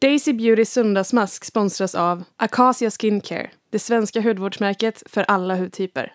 Daisy Beautys söndagsmask sponsras av Acacia Skincare, det svenska hudvårdsmärket för alla hudtyper.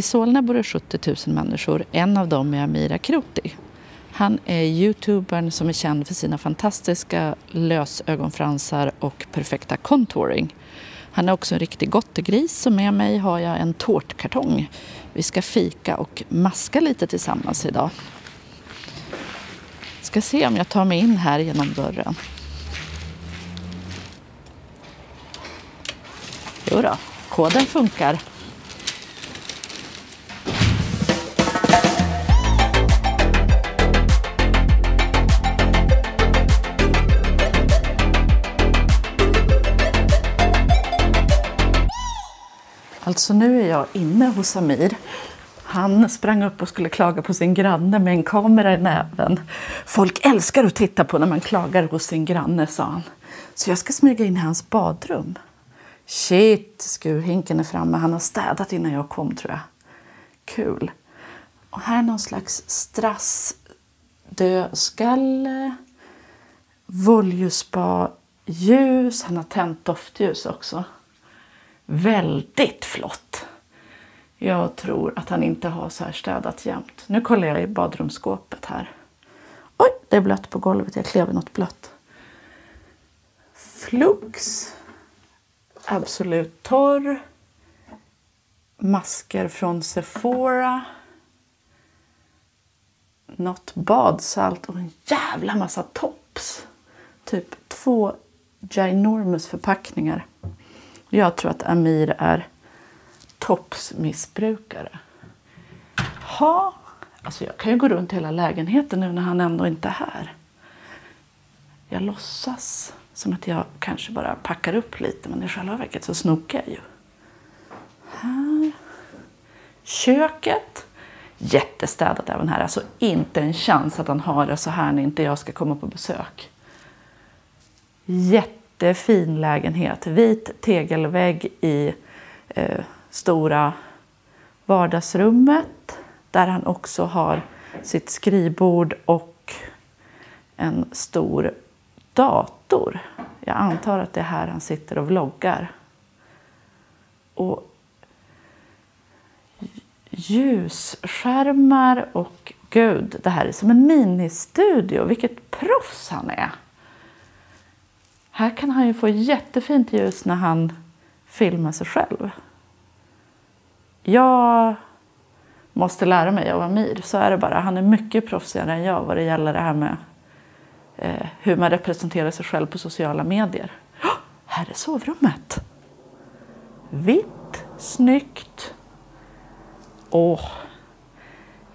I Solna bor det 70 000 människor. En av dem är Amira Kroti. Han är youtubern som är känd för sina fantastiska lösögonfransar och perfekta contouring. Han är också en riktig gottegris och med mig har jag en tårtkartong. Vi ska fika och maska lite tillsammans idag. Ska se om jag tar mig in här genom dörren. Jo då, koden funkar. Alltså nu är jag inne hos Amir. Han sprang upp och skulle klaga på sin granne med en kamera i näven. Folk älskar att titta på när man klagar hos sin granne, sa han. Så jag ska smyga in i hans badrum. Shit, skurhinken är framme. Han har städat innan jag kom, tror jag. Kul. Och här är någon slags strassdödskalle. Voljuspa ljus. Han har tänt doftljus också väldigt flott. Jag tror att han inte har så här städat jämt. Nu kollar jag i badrumsskåpet här. Oj, det är blött på golvet. Jag klev i något blött. Flux. Absolut torr. Masker från Sephora. Något badsalt och en jävla massa tops. Typ två ginormous förpackningar. Jag tror att Amir är toppsmissbrukare. Ha, alltså jag kan ju gå runt hela lägenheten nu när han ändå inte är här. Jag låtsas som att jag kanske bara packar upp lite men i själva verket så snokar jag ju. Här. Köket. Jättestädat även här. Alltså inte en chans att han har det så här när inte jag ska komma på besök. Jätte jättefin lägenhet. Vit tegelvägg i eh, stora vardagsrummet där han också har sitt skrivbord och en stor dator. Jag antar att det är här han sitter och vloggar. Och ljusskärmar och gud, det här är som en ministudio. Vilket proffs han är! Här kan han ju få jättefint ljus när han filmar sig själv. Jag måste lära mig av Amir, så är det bara. Han är mycket proffsigare än jag vad det gäller det här med eh, hur man representerar sig själv på sociala medier. Oh, här är sovrummet! Vitt, snyggt. Åh,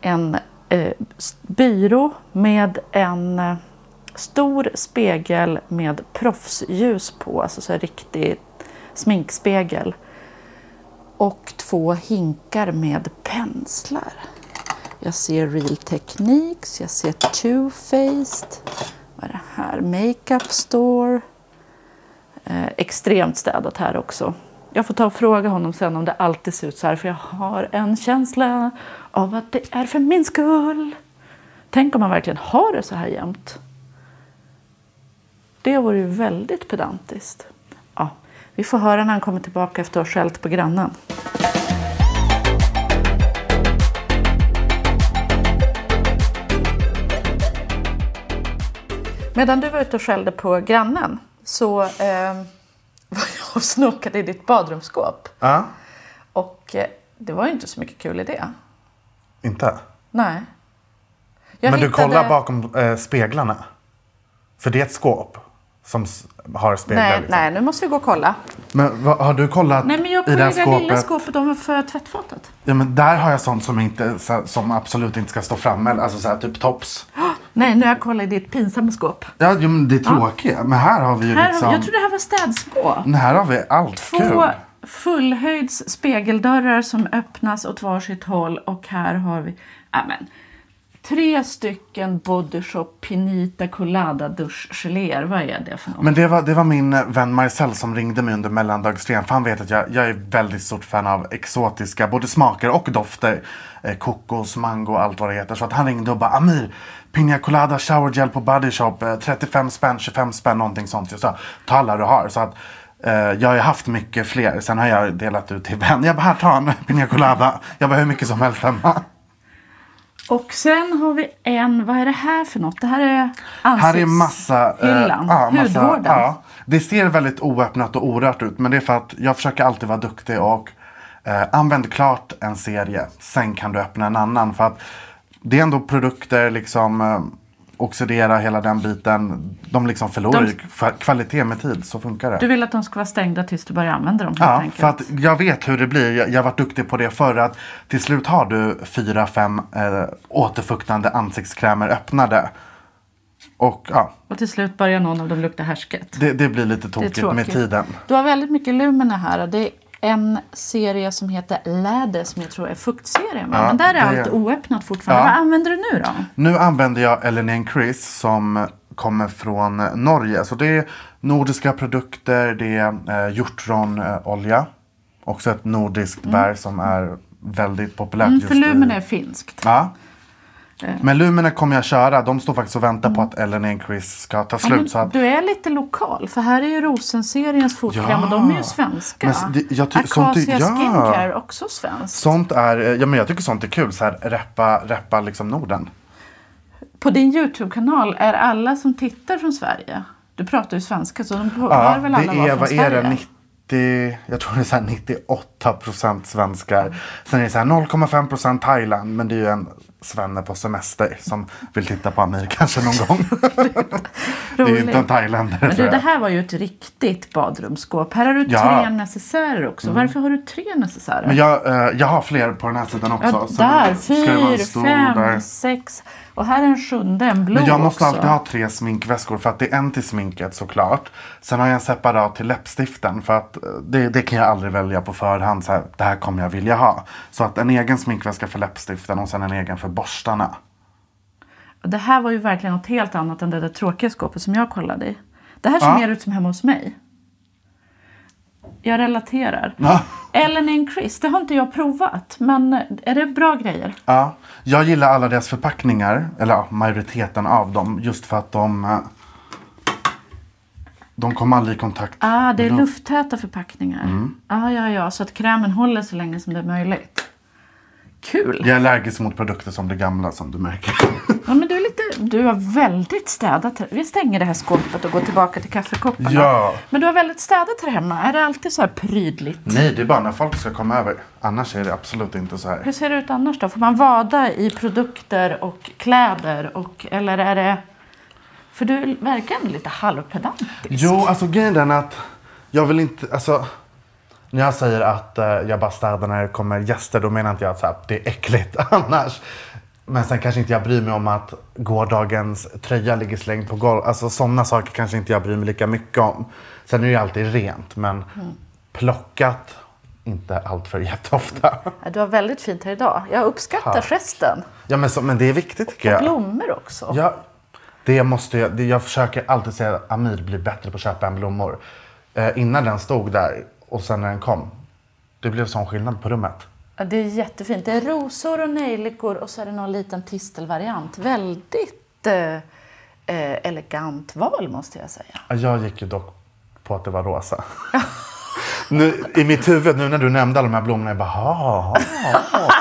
en eh, byrå med en eh, stor spegel med proffsljus på, alltså så här riktig sminkspegel. Och två hinkar med penslar. Jag ser Real Techniques, jag ser Too Faced. Vad är det här? Makeup Store. Eh, extremt städat här också. Jag får ta och fråga honom sen om det alltid ser ut så här för jag har en känsla av att det är för min skull. Tänk om man verkligen har det så här jämt. Det vore ju väldigt pedantiskt. Ja, vi får höra när han kommer tillbaka efter att ha skällt på grannen. Medan du var ute och skällde på grannen så eh, var jag och snokade i ditt badrumsskåp. Ja. Och eh, det var ju inte så mycket kul i det. Inte? Nej. Jag Men du hittade- kollar bakom eh, speglarna? För det är ett skåp som har speglar? Nej, liksom. nej, nu måste vi gå och kolla. Men vad, har du kollat Nej, men jag i det här i det där lilla skåpet? skåpet ovanför tvättfatet. Ja, men där har jag sånt som, inte, som absolut inte ska stå framme. Alltså så här, typ tops. Nej, nu har jag kollat i ditt pinsamma skåp. Ja, jo, men det är tråkigt. Men här har vi ju Här, liksom... Jag trodde det här var städskåp. Här har vi allt Två kul. fullhöjds spegeldörrar som öppnas åt varsitt håll och här har vi amen, tre stycken Body Shop Pinita Colada duschgeléer. Vad är det för något? Men det var, det var min eh, vän Marcel som ringde mig under mellandagsrean. För han vet att jag, jag är väldigt stort fan av exotiska både smaker och dofter. Eh, kokos, mango och allt vad det heter. Så att han ringde och bara Amir, Pina Colada shower gel på Body Shop. Eh, 35 spänn, 25 spänn, någonting sånt. Jag sa, ta alla du har. Så att, eh, jag har ju haft mycket fler. Sen har jag delat ut till vänner. Jag bara, här ta en Pina Colada. Jag bara, hur mycket som helst hemma. Och sen har vi en, vad är det här för något? Det här är Här är massa... eh, Hyllan, ja, massa- hudvården. Ja, det ser väldigt oöppnat och orört ut. Men det är för att jag försöker alltid vara duktig och eh, använd klart en serie. Sen kan du öppna en annan. För att det är ändå produkter, liksom eh, oxidera hela den biten. De liksom förlorar De- kvalitet med tid. Så funkar det. Du vill att de ska vara stängda tills du börjar använda dem Ja, enkelt. för att jag vet hur det blir. Jag, jag har varit duktig på det förr. Att till slut har du fyra, fem eh, återfuktande ansiktskrämer öppnade. Och ja, Och till slut börjar någon av dem lukta härsket. det, det blir lite tokigt tråkigt. med tiden. Du har väldigt mycket Lumina här. Det en serie som heter Läder som jag tror är fuktserien. Ja, Men där är det allt oöppnat fortfarande. Ja. Vad använder du nu då? Nu använder jag Ellen Chris som kommer från Norge. Så det är nordiska produkter, det är eh, hjortronolja. Också ett nordiskt bär som är väldigt populärt Mm, just för Lumina i... är finskt. Ja. Men Lumina kommer jag köra. De står faktiskt och väntar på att Ellen Chris ska ta Ja, slut. men så att, Du är lite lokal, för här är ju Rosenseriens fotkräm och de är ju svenska. Men det- jag ty- sånt ja. Skincare, också svenskt. sånt är, eh, ja men jag tycker sånt är kul. Så här, reppa, reppa liksom Norden. På din Youtube-kanal är alla som tittar från Sverige. Du pratar ju svenska så de Ja, väl alla är, från vad Sverige? är det, 90, jag tror det är så här 98 procent svenskar. Sen är det så här 0,5 procent Thailand, men det är ju en svenne på semester som vill titta på Amir kanske någon gång. det är ju inte en thailändare Men du, det här var ju ett riktigt badrumsskåp. Här har du Ja. Mm. tre necessärer också. Varför har du tre necessärer? Men jag, eh, jag har fler på den här sidan också. ja, där, fyra, fem, där. sex. Och här är en sjunde, en blå Men jag måste också. alltid ha tre sminkväskor för att det är en till sminket såklart. Sen har jag en separat till läppstiften för att eh, det, det kan jag aldrig välja på förhand. Så här, det här kommer jag vilja ha. Så att en egen sminkväska för läppstiften och sen en egen för borstarna. Det här var ju verkligen något helt annat än det där tråkiga skåpet som jag kollade i. Det här ser Ja. mer ut som hemma hos mig. Jag relaterar. Ja. Ellen Chris, det har inte jag provat. Men är det bra grejer? Ja, jag gillar alla deras förpackningar, eller ja, majoriteten av dem, just för att de eh, de kommer aldrig i kontakt. Ah, det är luft. lufttäta förpackningar. Mm. Ah, ja, ja, så att krämen håller så länge som det är möjligt. Kul! Jag är allergisk mot produkter som blir gamla som du märker. Ja, men du, du har väldigt städat. Vi stänger det här skåpet och går tillbaka till kaffekopparna. Ja. Men du har väldigt städat här hemma. Är det alltid så här prydligt? Nej, det är bara när folk ska komma över. Annars är det absolut inte så här. Hur ser det ut annars då? Får man vada i produkter och kläder? Och, eller är det... För du verkar ändå lite halvpedantisk. Jo, alltså grejen är att jag vill inte, alltså när jag säger att eh, jag bara städar när det kommer gäster då menar inte jag att det är äckligt annars. Men sen kanske inte jag bryr mig om att gårdagens tröja ligger slängd på golvet. Alltså sådana saker kanske inte jag bryr mig lika mycket om. Sen är det ju alltid rent men plockat inte allt för jätteofta. Ja, Du har väldigt fint här idag. Jag uppskattar Tack. gesten. Ja men, så, men det är viktigt tycker jag. Blommor också. Ja, det måste jag, det, jag försöker alltid säga att Amir blir bättre på att köpa en blommor. Eh, innan den stod där och sen när den kom. Det blev sån skillnad på rummet. Ja, det är jättefint. Det är rosor och nejlikor och så är det någon liten tistelvariant. Väldigt eh, elegant val måste jag säga. Ja, Jag gick ju dock på att det var rosa. nu, I mitt huvud nu när du nämnde alla de här blommorna, jag bara ha, ha,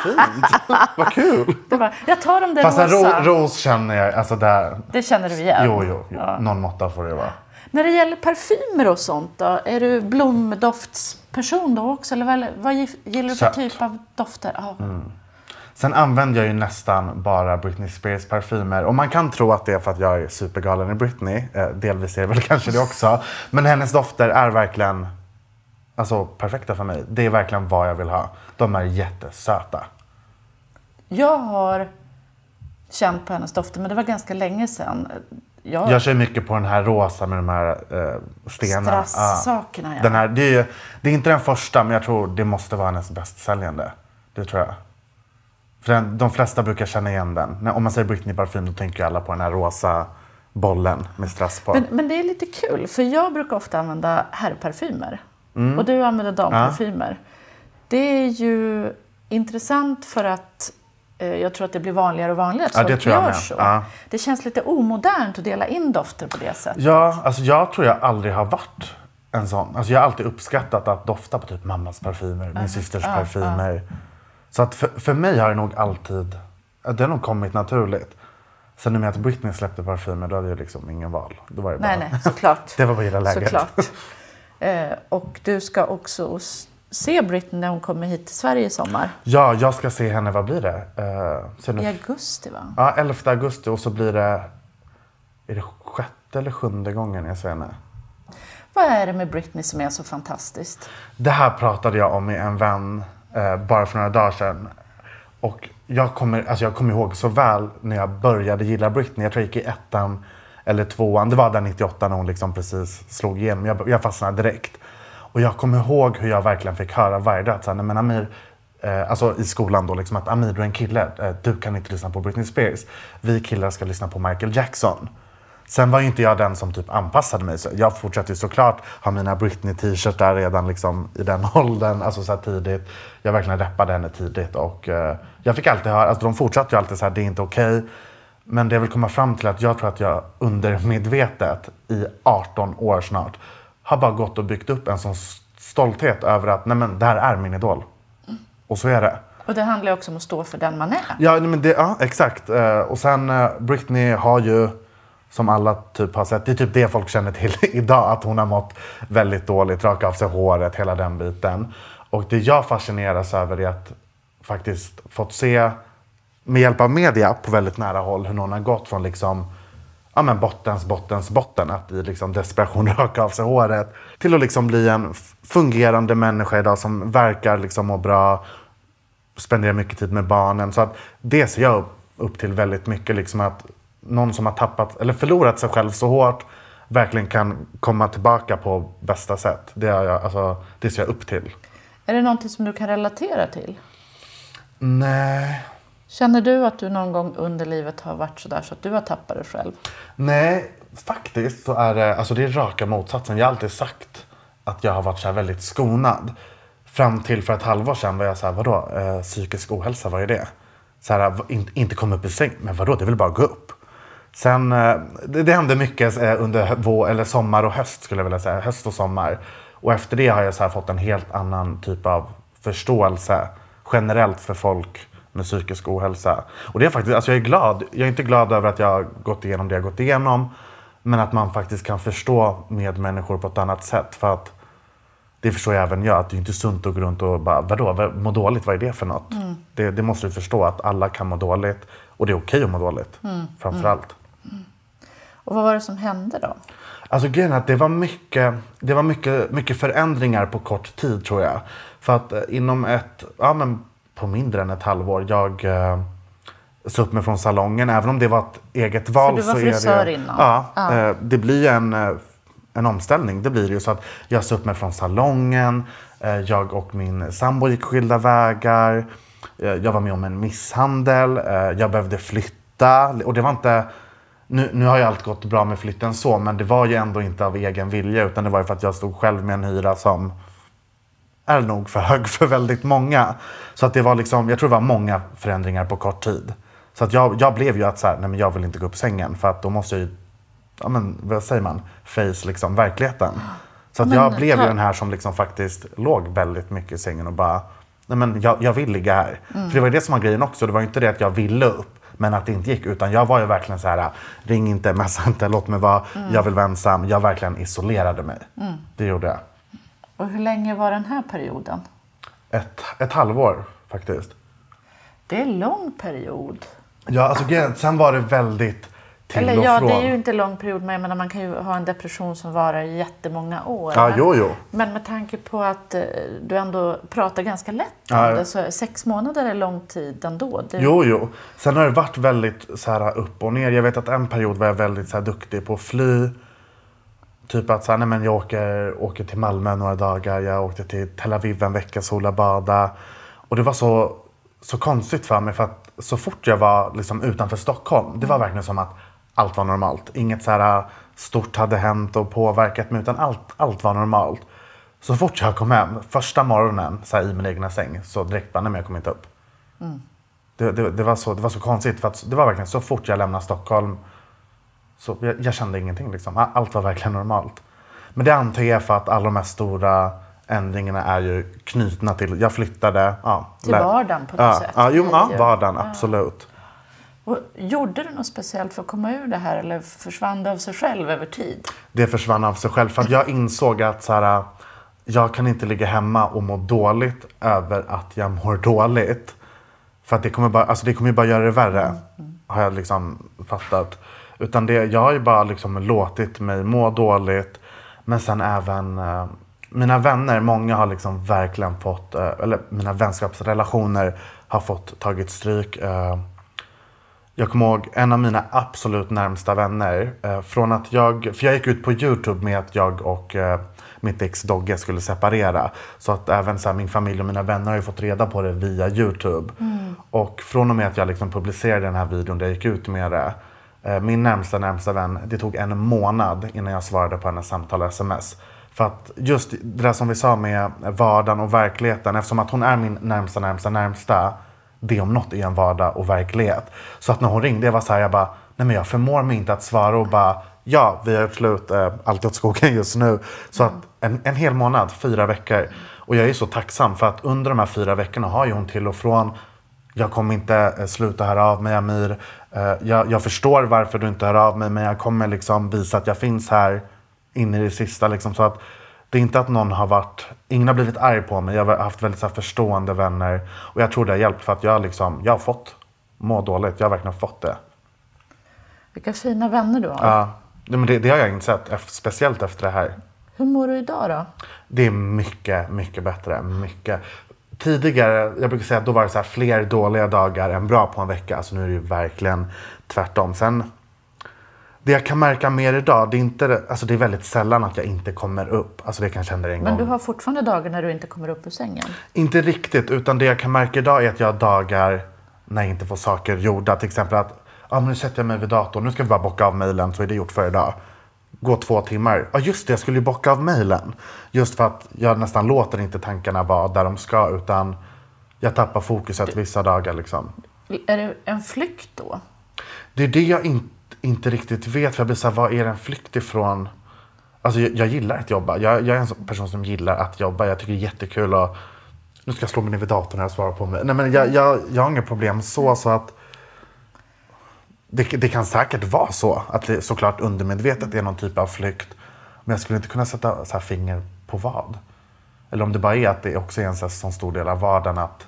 fint. Vad kul. Var, jag tar de där Fast rosa. ro, ros känner jag, alltså där. det känner du igen? Jo, jo, jo. Ja. någon måtta får det vara. När det gäller parfymer och sånt då? Är du blomdoftsperson då också? Eller vad, vad gi- gillar du för Sött. typ av dofter? Ja. Sen använder jag ju nästan bara Britney Spears parfymer. Och man kan tro att det är för att jag är supergalen i Britney. Eh, delvis är det väl kanske det också. Men hennes dofter är verkligen alltså, perfekta för mig. Det är verkligen vad jag vill ha. De är jättesöta. Jag har känt på hennes dofter, men det var ganska länge sedan. Jag, Jag kör mycket på den här rosa med de här eh, stenarna. Strass-sakerna, ja. Den här, det, är, ju- det är inte den första, men jag tror det måste vara hennes bästsäljande. Det tror jag. För den, de flesta brukar känna igen den. När, om man säger Britney parfym då tänker alla på den här rosa bollen med strass på. Men, men det är lite kul, för jag brukar ofta använda herrparfymer. Mm. Och du använder damparfymer. Det är ju intressant för att jag tror att det blir vanligare och vanligare att Ja, det folk gör så. Ja. Det känns lite omodernt att dela in dofter på det sättet. Ja, alltså jag tror jag aldrig har varit en sån. Alltså jag har alltid uppskattat att dofta på typ mammas parfymer, min systers parfymer. Så att för, för mig har det nog alltid, det har nog kommit naturligt. Sen nu med att Britney släppte parfymer, då hade jag liksom ingen val. Då var det bara, Nej, nej, såklart. det var bara gilla läget. Såklart. Eh, och du ska också se Britney när hon kommer hit till Sverige i sommar. Ja, jag ska se henne, vad blir det? Uh, I augusti, va? ja, 11 augusti och så blir det, är det sjätte eller sjunde gången jag ser henne? Vad är det med Britney som är så fantastiskt? Det här pratade jag om med en vän eh, bara för några dagar sedan. Och jag kommer, alltså jag kommer ihåg så väl när jag började gilla Britney. Jag tror jag gick i ettan eller tvåan. Det var där 98 när hon liksom precis slog igenom. Jag, jag fastnade direkt. Och jag kommer ihåg hur jag verkligen fick höra varje dag att så här, "Nej, men Amir, eh, alltså i skolan då, liksom att Amir du är en kille. Eh, du kan inte lyssna på Britney Spears. Vi killar ska lyssna på Michael Jackson. Sen var ju inte jag den som typ anpassade mig. Så jag fortsatte ju såklart ha mina Britney-t-shirtar redan liksom i den åldern, alltså så här tidigt. Jag verkligen reppade henne tidigt och eh, jag fick alltid höra, alltså de fortsatte ju alltid så här, det är inte okej. Men det jag vill komma fram till är att jag tror att jag undermedvetet i 18 år snart har bara gått och byggt upp en sån stolthet över att nej men det här är min idol. Och så är det. Och det handlar ju också om att stå för den man är. Ja, men det, ja exakt. Eh, och sen eh, Britney har ju, som alla typ har sett, det är typ det folk känner till idag, att hon har mått väldigt dåligt, raka av sig håret, hela den biten. Och det jag fascineras över är att faktiskt fått se, med hjälp av media på väldigt nära håll, hur någon har gått från liksom ja, men bottens, bottens, botten. Att i liksom desperation raka av sig håret. Till att liksom bli en fungerande människa idag som verkar liksom må bra. Spenderar mycket tid med barnen. Så att det ser jag upp, upp till väldigt mycket. Liksom att någon som har tappat eller förlorat sig själv så hårt verkligen kan komma tillbaka på bästa sätt. Det, jag, alltså, det ser jag upp till. Är det någonting som du kan relatera till? Nej. Känner du att du någon gång under livet har varit sådär så att du har tappat dig själv? Nej, faktiskt så är det, alltså det är raka motsatsen. Jag har alltid sagt att jag har varit så här väldigt skonad. Fram till för ett halvår sedan var jag så här, vadå, eh, psykisk ohälsa, vad är det? Så här, in, inte komma upp i säng, men vadå, det är väl bara att gå upp. Sen, eh, det, det hände mycket eh, under vår, eller sommar och höst skulle jag vilja säga, höst och sommar. Och efter det har jag så här fått en helt annan typ av förståelse generellt för folk med psykisk ohälsa. Och det är faktiskt, alltså jag är glad. Jag är inte glad över att jag har gått igenom det jag har gått igenom. Men att man faktiskt kan förstå medmänniskor på ett annat sätt. För att det förstår jag även jag, att det är inte sunt att gå runt och bara, vadå, vad- må dåligt, vad är det för något? Det, det måste du förstå, att alla kan må dåligt. Och det är okej att må dåligt, framför allt. Och vad var det som hände då? Alltså grejen är att det var, mycket, det var mycket, mycket förändringar på kort tid tror jag. För att eh, inom ett, ja men på mindre än ett halvår, jag eh, sa upp mig från salongen. Även om det var ett eget val. du var så frisör det, innan? Ja, Ja. Eh, det blir en, eh, en omställning. Det blir det ju. Så att jag sa upp mig från salongen. Eh, jag och min sambo gick skilda vägar. Eh, jag var med om en misshandel. Eh, jag behövde flytta. Och det var inte... Nu, nu har ju allt gått bra med flytten så, men det var ju ändå inte av egen vilja utan det var ju för att jag stod själv med en hyra som är nog för hög för väldigt många. Så att det var liksom, jag tror det var många förändringar på kort tid. Så att jag, jag blev ju att så här, nej men jag vill inte gå upp sängen för att då måste jag ju, ja men vad säger man, face liksom verkligheten. Så att Men jag blev ju den här som liksom faktiskt låg väldigt mycket i sängen och bara, nej men jag, jag vill ligga här. För det var ju det som var grejen också, det var ju inte det att jag ville upp. Men att det inte gick, utan jag var ju verkligen så här, ring inte, messa inte, låt mig vara, jag vill vara ensam. Jag verkligen isolerade mig. Det gjorde jag. Och hur länge var den här perioden? Ett, ett halvår faktiskt. Det är en lång period. Ja, alltså sen var det väldigt till Eller och ja, från. det är ju inte lång period, men jag menar, man kan ju ha en depression som varar i jättemånga år. Ja, men, jo, jo. men med tanke på att eh, du ändå pratar ganska lätt om Ja. det, så sex månader är lång tid ändå. Det, Jo, jo. Sen har det varit väldigt så här, upp och ner. Jag vet att en period var jag väldigt så här, duktig på att fly. Typ att så här, nej, men jag åker, åker till Malmö några dagar. Jag åkte till Tel Aviv en vecka, sola, bada. Och det var så, så konstigt för mig för att så fort jag var liksom, utanför Stockholm, det var verkligen som att allt var normalt. Inget så här, stort hade hänt och påverkat mig utan allt, allt var normalt. Så fort jag kom hem, första morgonen så här, i min egna säng, så direkt bara, nej men jag kommer inte upp. Det, det, det, var så, det var så konstigt för att det var verkligen så fort jag lämnade Stockholm så jag, jag kände ingenting liksom. Allt var verkligen normalt. Men det antar jag för att alla de här stora ändringarna är ju knutna till, jag flyttade. Ja, Till vardagen på något ja, sätt. Ja, jo, ja, ju- vardagen, absolut. Och gjorde du något speciellt för att komma ur det här eller försvann det av sig själv över tid? Det försvann av sig själv. För att jag insåg att så här, jag kan inte ligga hemma och må dåligt över att jag mår dåligt. För att det kommer bara, alltså det kommer ju bara göra det värre. Har jag liksom fattat. Utan det, jag har ju bara liksom låtit mig må dåligt. Men sen även eh, mina vänner, många har liksom verkligen fått, eh, eller mina vänskapsrelationer har fått tagit stryk. Eh, jag kommer ihåg en av mina absolut närmsta vänner. Eh, från att jag, för jag gick ut på Youtube med att jag och eh, mitt ex Dogge skulle separera. Så att även så här, min familj och mina vänner har ju fått reda på det via Youtube. Och från och med att jag liksom publicerade den här videon där jag gick ut med det. Eh, min närmsta närmsta vän, det tog en månad innan jag svarade på hennes samtal och sms. För att just det där som vi sa med vardagen och verkligheten. Eftersom att hon är min närmsta närmsta närmsta det om något är en vardag och verklighet. Så att när hon ringde, jag var så här, jag bara, nej men jag förmår mig inte att svara och bara, ja, vi har gjort slut, eh, allt åt skogen just nu. Så att en, en hel månad, fyra veckor. Och jag är så tacksam för att under de här fyra veckorna har ju hon till och från, jag kommer inte eh, sluta höra av mig Amir. Eh, jag, jag förstår varför du inte hör av mig, men jag kommer liksom visa att jag finns här in i det sista. Liksom, så att det är inte att någon har varit, ingen har blivit arg på mig. Jag har haft väldigt så här, förstående vänner. Och jag tror det har hjälpt för att jag, liksom, jag har fått må dåligt. Jag har verkligen fått det. Vilka fina vänner du har. Ja, men det, det har jag insett, speciellt efter det här. Hur mår du idag då? Det är mycket, mycket bättre. Mycket. Tidigare, jag brukar säga att då var det så här fler dåliga dagar än bra på en vecka. Alltså nu är det ju verkligen tvärtom. Sen, det jag kan märka mer idag, det är, inte, alltså det är väldigt sällan att jag inte kommer upp. Alltså det kanske händer en Men gång. du har fortfarande dagar när du inte kommer upp ur sängen? Inte riktigt, utan det jag kan märka idag är att jag har dagar när jag inte får saker gjorda. Till exempel att men nu sätter jag mig vid datorn, nu ska vi bara bocka av mejlen så är det gjort för idag. Gå två timmar. Ja just det, jag skulle ju bocka av mejlen. Just för att jag nästan låter inte tankarna vara där de ska utan jag tappar fokuset vissa dagar liksom. Är det en flykt då? Det är det jag in, inte riktigt vet. För jag blir så här, vad är en flykt ifrån? Alltså jag, jag gillar att jobba. Jag, jag är en person som gillar att jobba. Jag tycker det är jättekul att... Nu ska jag slå mig ner vid datorn här och svara på mig. Nej men jag, jag, jag har inga problem så, så att... Det, det kan säkert vara så. Att det såklart undermedvetet är någon typ av flykt. Men jag skulle inte kunna sätta så finger på vad. Eller om det bara är att det också är en så, sån stor del av vardagen att...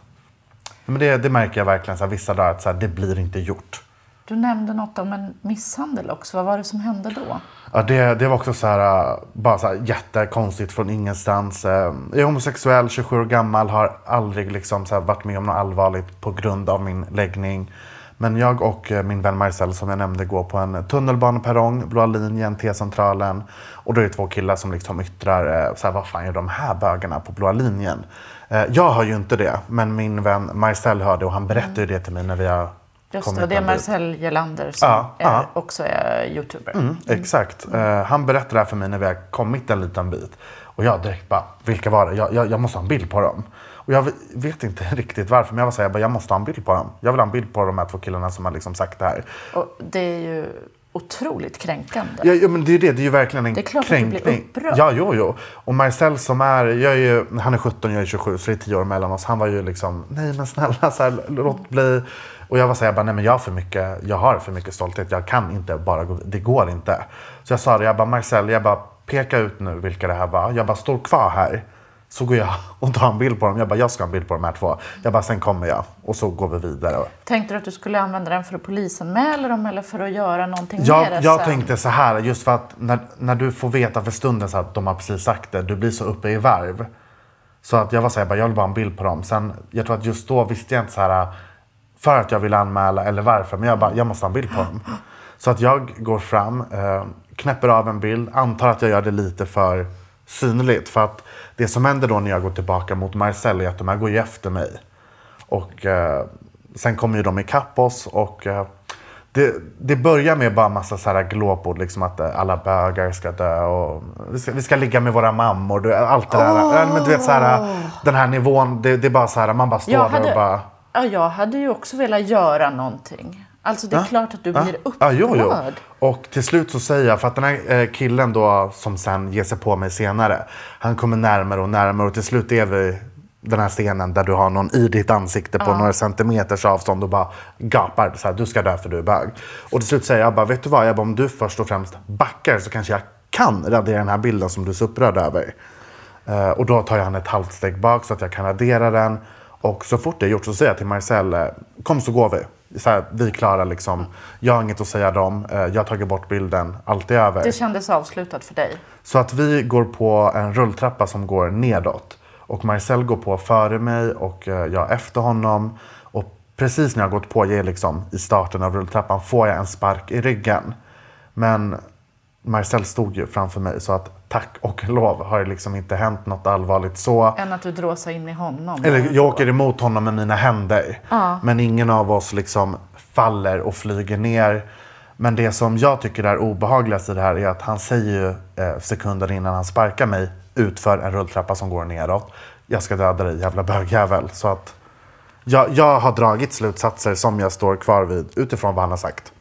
Men det, det märker jag verkligen så här, vissa dagar att så här, det blir inte gjort. Du nämnde något om en misshandel också. Vad var det som hände då? Ja, det, det var också så här, bara så här jättekonstigt från ingenstans. Jag är homosexuell, 27 år gammal, har aldrig liksom så varit med om något allvarligt på grund av min läggning. Men jag och äh, min vän Marcel som jag nämnde går på en tunnelbaneperrong, Blåa linjen, T-centralen. Och då är det två killar som liksom yttrar, äh, så här, vad fan gör de här bögarna på Blåa linjen? Äh, Jag hör ju inte det, men min vän Marcel hör det och han berättar ju det till mig när vi har Just det, det är. Marcel Gelander som Ja, är, ja. också är youtuber. Mm, exakt. Eh, han berättade det här för mig när vi har kommit en liten bit. Och jag direkt bara, vilka var det? Jag, jag, jag måste ha en bild på dem. Och jag vet inte riktigt varför, men jag var så här, jag, bara, jag måste ha en bild på dem. Jag vill ha en bild på de här två killarna som har liksom sagt det här. Och det är ju otroligt kränkande. Ja, ja, men det är det. Det är ju verkligen en Det är klart att du kränkning. blir upprörd. Ja, jo, jo. Och Marcel som är, jag är ju, han är 17, jag är 27, så det är 10 år mellan oss. Han var ju liksom, nej men snälla, så här, låt bli. Och jag var så här, jag bara, nej men jag har för mycket, jag har för mycket stolthet. Jag kan inte bara gå, det går inte. Så jag sa det, jag bara, Marcel, jag bara, peka ut nu vilka det här var. Jag bara, står kvar här. Så går jag och tar en bild på dem. Jag bara, jag ska ha en bild på de här två. Jag bara, sen kommer jag. Och så går vi vidare. Tänkte du att du skulle använda den för att polisanmäla dem eller för att göra någonting Jag, med det jag sen? tänkte så här, just för att när, när du får veta för stunden så att de har precis sagt det, du blir så uppe i varv. Så att jag var så här, jag, bara, jag vill bara ha en bild på dem. Sen, jag tror att just då visste jag inte så här, för att jag vill anmäla eller varför. Men jag bara, jag måste ha en bild på dem. Så att jag går fram, eh, knäpper av en bild, antar att jag gör det lite för synligt. För att det som händer då när jag går tillbaka mot Marcel är att de här går ju efter mig. Och eh, sen kommer ju de ikapp oss och eh, det, det börjar med bara massa så här glåpord, liksom att eh, alla bögar ska dö och vi ska, vi ska ligga med våra mammor. du- Allt det där. Men du vet så här, den här nivån, det, det är bara så här, man bara står Jag där hade, och bara... ja, jag hade ju också velat göra någonting. Alltså det är klart att du blir Ja, upprörd. jo, jo. Och till slut så säger jag, för att den här eh, killen då som sen ger sig på mig senare. Han kommer närmare och närmare och till slut är vi den här scenen där du har någon i ditt ansikte på några centimeters avstånd och bara gapar så här, du ska dö för du är bög. Och till slut säger jag bara, vet du vad, jag bara, om du först och främst backar så kanske jag kan radera den här bilden som du är så upprörd över. Eh, och då tar jag han ett halvt steg bak så att jag kan radera den. Och så fort det är gjort så säger jag till Marcel, kom så går vi. Så här, vi klarar liksom, jag har inget att säga dem, eh, jag har tagit bort bilden, allt är över. Det kändes avslutat för dig. Så att vi går på en rulltrappa som går nedåt. Och Marcel går på före mig och eh, jag efter honom. Och precis när jag gått på, jag är liksom i starten av rulltrappan, får jag en spark i ryggen. Men Marcel stod ju framför mig så att tack och lov har det liksom inte hänt något allvarligt så. Än att du dråsar in i honom. Eller jag åker emot honom med mina händer. Men ingen av oss liksom faller och flyger ner. Men det som jag tycker är obehagligast i det här är att han säger ju eh, sekunder innan han sparkar mig utför en rulltrappa som går neråt. Jag ska döda dig jävla bögjävel. Så att jag, jag har dragit slutsatser som jag står kvar vid utifrån vad han har sagt.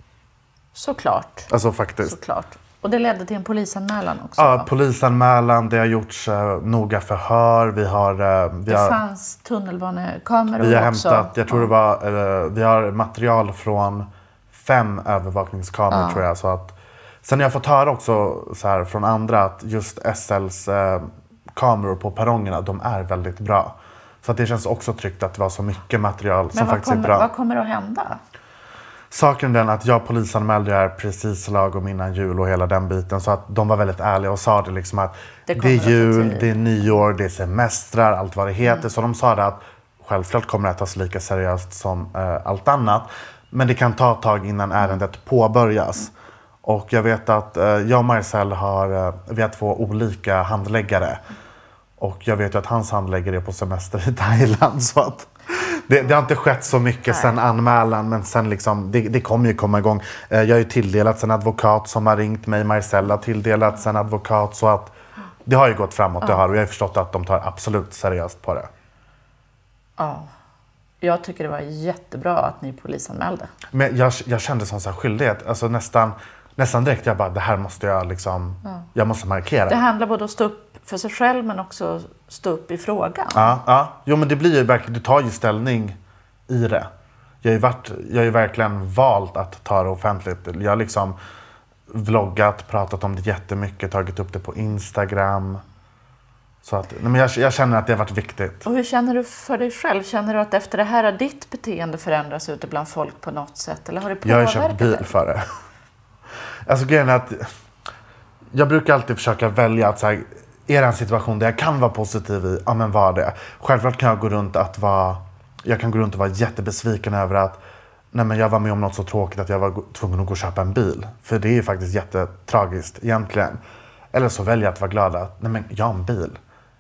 Såklart. Alltså faktiskt. Såklart. Och det ledde till en polisanmälan också. Ja, va? polisanmälan, det har gjorts eh, noga förhör. Vi har, eh, vi det har fanns tunnelbanekameror Vi har också. hämtat, jag tror det var, eh, vi har material från fem övervakningskameror tror jag. Så att, sen har jag fått höra också så här, från andra att just SLs eh, kameror på perrongerna, de är väldigt bra. Så att det känns också tryggt att det var så mycket material som Men vad faktiskt är kommer, bra. vad kommer att hända? Saken den att jag polisanmälde det här precis lagom innan jul och hela den biten. Så att de var väldigt ärliga och sa det liksom att Det det, är jul, det är nyår, det är semestrar, allt vad det heter. Så de sa det att självklart kommer det att tas lika seriöst som eh, allt annat. Men det kan ta ett tag innan ärendet påbörjas. Och jag vet att eh, jag och Marcel har, eh, vi har två olika handläggare. Och jag vet ju att hans handläggare är på semester i Thailand. Så att det, det har inte skett så mycket sen anmälan, men sen liksom, det, det kommer ju komma igång. Eh, Jag har ju tilldelats en advokat som har ringt mig. Marcella har tilldelats en advokat. Så att det har ju gått framåt det har, och jag har förstått att de tar absolut seriöst på det. Ja. Jag tycker det var jättebra att ni polisanmälde. Men jag, jag kände som så här skyldighet, alltså nästan, nästan direkt. Jag bara, det här måste jag liksom, jag måste markera. Det handlar både om att stå upp för sig själv men också stå upp i frågan. Ja, ja. Jo, men det blir ju verkligen, du tar ju ställning i det. Jag har ju, varit, jag har verkligen valt att ta det offentligt. Jag har liksom vloggat, pratat om det jättemycket, tagit upp det på Instagram. Så att, nej, men jag, jag känner att det har varit viktigt. Och hur känner du för dig själv? Känner du att efter det här har ditt beteende förändrats ute bland folk på något sätt? Eller har det Jag har påverkat köpt bil för det. Alltså grejen är att jag brukar alltid försöka välja att så här, är det en situation där jag kan vara positiv i, ja men var det. Självklart kan jag gå runt att vara, jag kan gå runt och vara jättebesviken över att nej men jag var med om något så tråkigt att jag var tvungen att gå och köpa en bil. För det är ju faktiskt jättetragiskt egentligen. Eller så väljer jag att vara glad att nej men jag har en bil.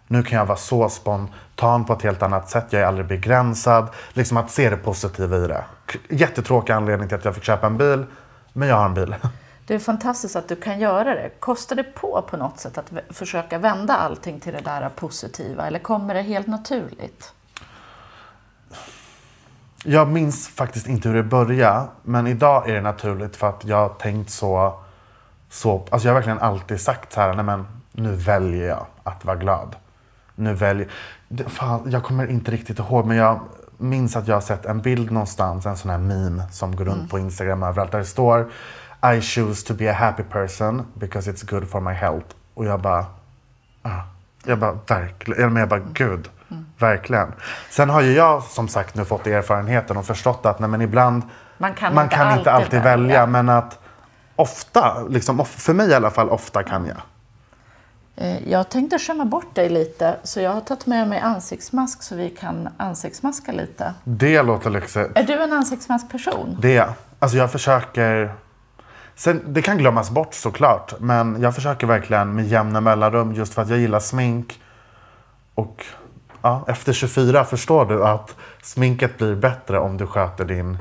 Nu kan jag vara så spontan på ett helt annat sätt. Jag är aldrig begränsad. Liksom att se det positiva i det. Jättetråkig anledning till att jag fick köpa en bil. Men jag har en bil. Det är fantastiskt att du kan göra det. Kostar det på på något sätt att försöka vända allting till det där positiva? Eller kommer det helt naturligt? Jag minns faktiskt inte hur det började. Men idag är det naturligt för att jag har tänkt så. så alltså jag har verkligen alltid sagt så här. Nej men nu väljer jag att vara glad. Nu väljer... Fan, jag kommer inte riktigt ihåg men jag minns att jag har sett en bild någonstans. En sån här meme som går runt på Instagram överallt. Där det står I choose to be a happy person because it's good for my health. Och jag bara... Ah. Jag bara, verkligen. Jag bara, gud. Verkligen. Sen har ju jag som sagt nu fått erfarenheten och förstått att nej, men ibland Man kan man inte kan inte alltid alltid välja. välja. Men att ofta, liksom, för mig i alla fall, ofta kan jag. Eh, Jag tänkte skämma bort dig lite, så jag har tagit med mig ansiktsmask så vi kan ansiktsmaska lite. Det låter lyxigt. Är du en ansiktsmaskperson? Det. är jag. Alltså jag försöker... Sen, det kan glömmas bort såklart. Men jag försöker verkligen med jämna mellanrum just för att jag gillar smink. Och ja, efter 24 förstår du att sminket blir bättre om du sköter din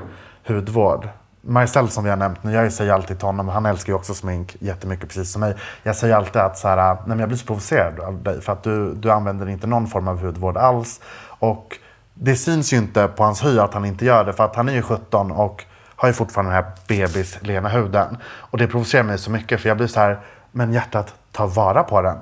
hudvård. Marcel som vi har nämnt nu, jag säger alltid till honom, han älskar ju också smink jättemycket precis som mig. Jag säger alltid att så här, nej men jag blir så provocerad av dig för att du, du använder inte någon form av hudvård alls. Och det syns ju inte på hans hy att han inte gör det för att han är ju 17 och har ju fortfarande den här bebis-lena huden. Och det provocerar mig så mycket för jag blir så här, men hjärtat, ta vara på den.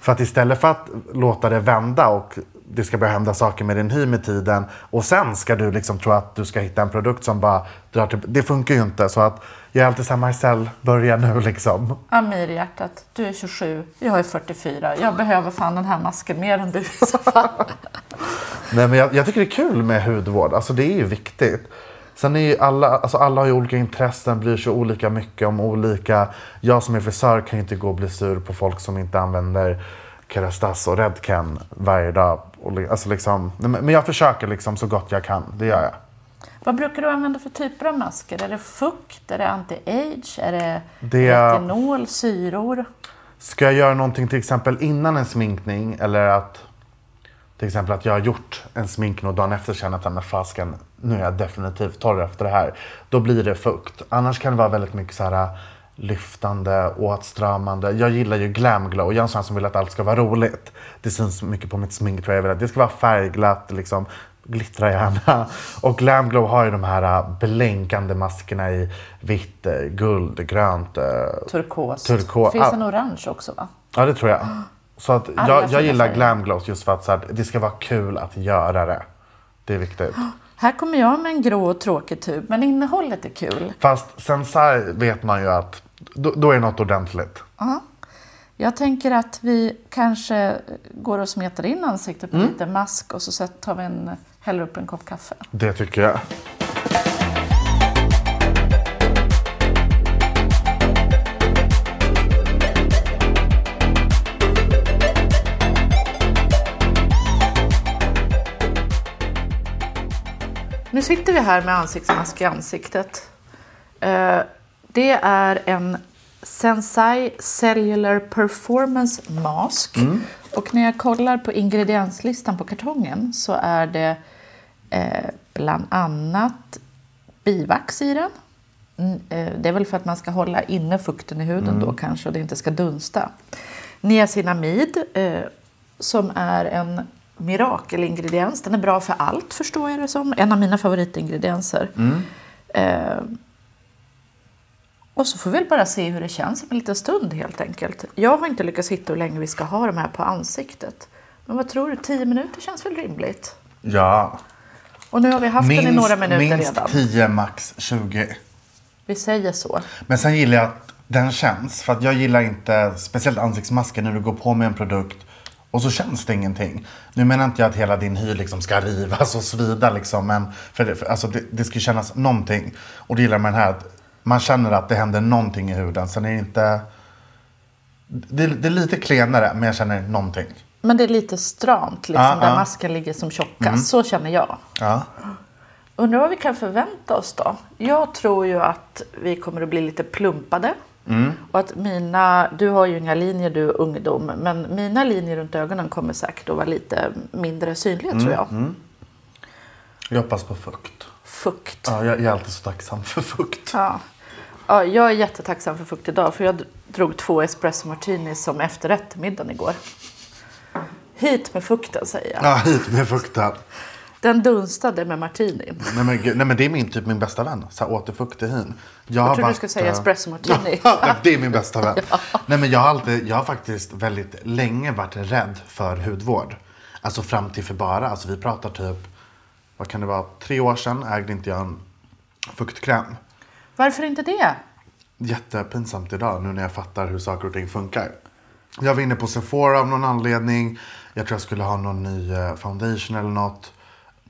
För att istället för att låta det vända och det ska börja hända saker med din hy med tiden och sen ska du liksom tro att du ska hitta en produkt som bara drar till... Det funkar ju inte. Så att jag är alltid så här, Marcel, börja nu liksom. Amir hjärtat, du är 27, jag är 44. Jag behöver fan den här masken mer än du i så fall. Nej, men jag, jag tycker det är kul med hudvård. Alltså det är ju viktigt. Sen är ju alla, alltså alla har ju olika intressen, bryr sig olika mycket om olika. Jag som är frisör kan ju inte gå och bli sur på folk som inte använder Kerastas och Redken varje dag. Alltså liksom, men jag försöker liksom så gott jag kan, det gör jag. Vad brukar du använda för typer av masker? Är det fukt? Är det anti-age? Är det, Det- retinol? Syror? Ska jag göra någonting till exempel innan en sminkning eller att till exempel att jag har gjort en sminkning och dagen efter känner att "Men fasken, nu är jag definitivt torr efter det här. Då blir det fukt. Annars kan det vara väldigt mycket så här lyftande, åtstramande. Jag gillar ju glam glow. Jag är en sån som vill att allt ska vara roligt. Det syns mycket på mitt smink tror jag. jag vill att det ska vara färgglatt, liksom glittra gärna. Och glam glow har ju de här äh, blänkande maskerna i vitt, äh, guld, grönt, äh, Turkos. Turkos. Finns en orange också va? Ja, det tror jag. Så att jag, jag gillar färger. glam glows just för att så här, det ska vara kul att göra det. Det är viktigt. Här kommer jag med en grå och tråkig tub, men innehållet är kul. Fast sen så här vet man ju att då, då är det något ordentligt. Ja. Jag tänker att vi kanske går och smetar in ansiktet på Mm. lite mask och så tar vi en, häller upp en kopp kaffe. Det tycker jag. Nu sitter vi här med ansiktsmask i ansiktet. Eh, Det är en Sensai Cellular Performance Mask. Och när jag kollar på ingredienslistan på kartongen så är det eh, bland annat bivax i den. Mm, eh, Det är väl för att man ska hålla inne fukten i huden då kanske och det inte ska dunsta. Niacinamid som är en mirakelingrediens. Den är bra för allt förstår jag det som. En av mina favoritingredienser. Eh, och så får vi väl bara se hur det känns om en liten stund helt enkelt. Jag har inte lyckats hitta hur länge vi ska ha de här på ansiktet. Men vad tror du, 10 minuter känns väl rimligt? Ja. Och nu har vi haft den i några minuter minst redan. 10, max 20. Vi säger så. Men sen gillar jag att den känns. För att jag gillar inte, speciellt ansiktsmasken, när du går på med en produkt och så känns det ingenting. Nu menar inte jag att hela din hy liksom ska rivas och svida liksom. Men för det, för, alltså det, det ska kännas någonting. Och det gillar jag med den här. Att man känner att det händer någonting i huden. Sen är det inte... Det, det är lite klenare, men jag känner någonting. Men det är lite stramt, liksom, Ja, där ja. masken ligger som tjockast. Så känner jag. Ja. Undrar vad vi kan förvänta oss då? Jag tror ju att vi kommer att bli lite plumpade. Och att mina, du har ju inga linjer du är ungdom, men mina linjer runt ögonen kommer säkert att vara lite mindre synliga tror jag. Jag hoppas på fukt. Fukt. Ja, jag, jag är alltid så tacksam för fukt. Ja. ja, jag är jättetacksam för fukt idag för jag drog två espresso martini som efterrätt till middagen igår. Hit med fukten säger jag. Ja, hit med fukten. Den dunstade med martinin. Nej men, gud, nej men det är min typ min bästa vän. Så här, återfukt i hyn. Jag, har trodde du skulle säga eh, espresso martini. Ja, det är min bästa vän. Nej men jag har alltid, jag har faktiskt väldigt länge varit rädd för hudvård. Alltså fram till för bara, alltså vi pratar typ, vad kan det vara, tre år sedan ägde inte jag en fuktkräm. Varför inte det? Jättepinsamt idag nu när jag fattar hur saker och ting funkar. Jag var inne på Sephora av någon anledning. Jag tror jag skulle ha någon ny eh, foundation eller något.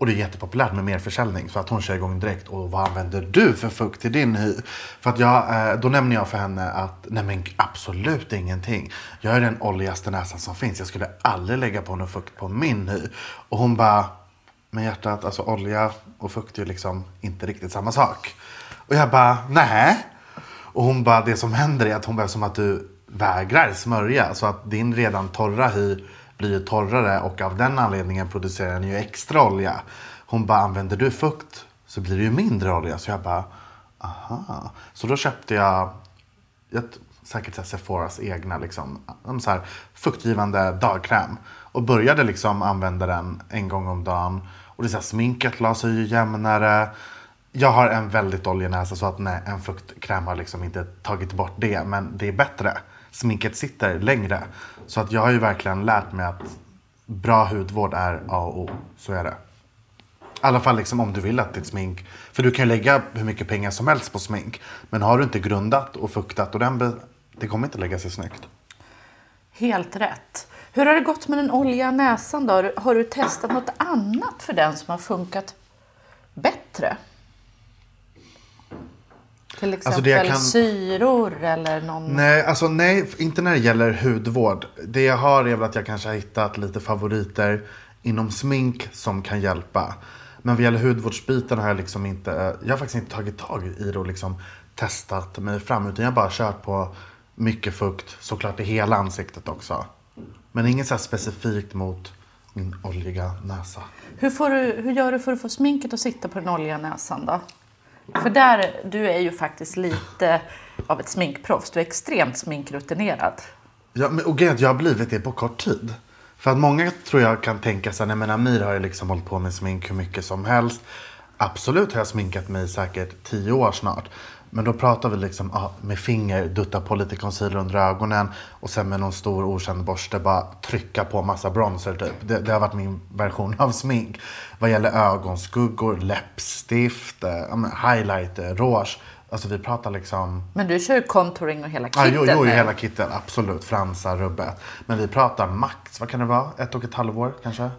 Och det är jättepopulärt med mer försäljning. Så att hon kör igång direkt. Och vad använder du för fukt till din hy? För att jag, eh, då nämner jag för henne att nej men absolut ingenting. Jag är den oljigaste näsan som finns. Jag skulle aldrig lägga på någon fukt på min hy. Och hon bara, men hjärtat, alltså olja och fukt är ju liksom inte riktigt samma sak. Och jag bara, nej. Och hon bara, det som händer är att hon bara som att du vägrar smörja. Så att din redan torra hy blir ju torrare och av den anledningen producerar den ju extra olja. Hon bara, använder du fukt så blir det ju mindre olja. Så jag bara, aha. Så då köpte jag, jag säkert så här Sephoras egna liksom, så här fuktgivande dagkräm. Och började liksom använda den en gång om dagen. Och det är så här, sminket la sig ju jämnare. Jag har en väldigt oljig näsa så att nej, en fuktkräm har liksom inte tagit bort det. Men det är bättre. Sminket sitter längre. Så att jag har ju verkligen lärt mig att bra hudvård är A och O. Så är det. I alla fall liksom om du vill att ditt smink... För du kan ju lägga hur mycket pengar som helst på smink. Men har du inte grundat och fuktat och den... be- Det kommer inte lägga sig snyggt. Helt rätt. Hur har det gått med den oljiga näsan då? Har du testat något annat för den som har funkat bättre? Till exempel Alltså det jag kan- syror eller någon... Nej, alltså nej, inte när det gäller hudvård. Det jag har är väl att jag kanske har hittat lite favoriter inom smink som kan hjälpa. Men vad gäller hudvårdsbiten har jag liksom inte, jag har faktiskt inte tagit tag i det och liksom testat mig fram. Utan jag har bara kört på mycket fukt, såklart i hela ansiktet också. Men inget så specifikt mot min oljiga näsa. Hur, får du, hur gör du för att få sminket att sitta på den oljiga näsan då? För där, du är ju faktiskt lite av ett sminkproffs. Du är extremt sminkrutinerad. Ja, men, och grejen jag har blivit det på kort tid. För att många tror jag kan tänka sig, nej men Amir har ju liksom hållit på med smink hur mycket som helst. Absolut har jag sminkat mig i säkert tio år snart. Men då pratar vi liksom ah, med finger, dutta på lite concealer under ögonen och sen med någon stor okänd borste bara trycka på massa bronzer typ. Det, det har varit min version av smink. Vad gäller ögonskuggor, läppstift, eh, highlighter, rouge. Alltså vi pratar liksom Men du kör ju contouring och hela Ja, kittet jo, jo, nu. hela kittet. Absolut. Fransar, rubbet. Men vi pratar max, vad kan det vara? Ett och ett halvår kanske?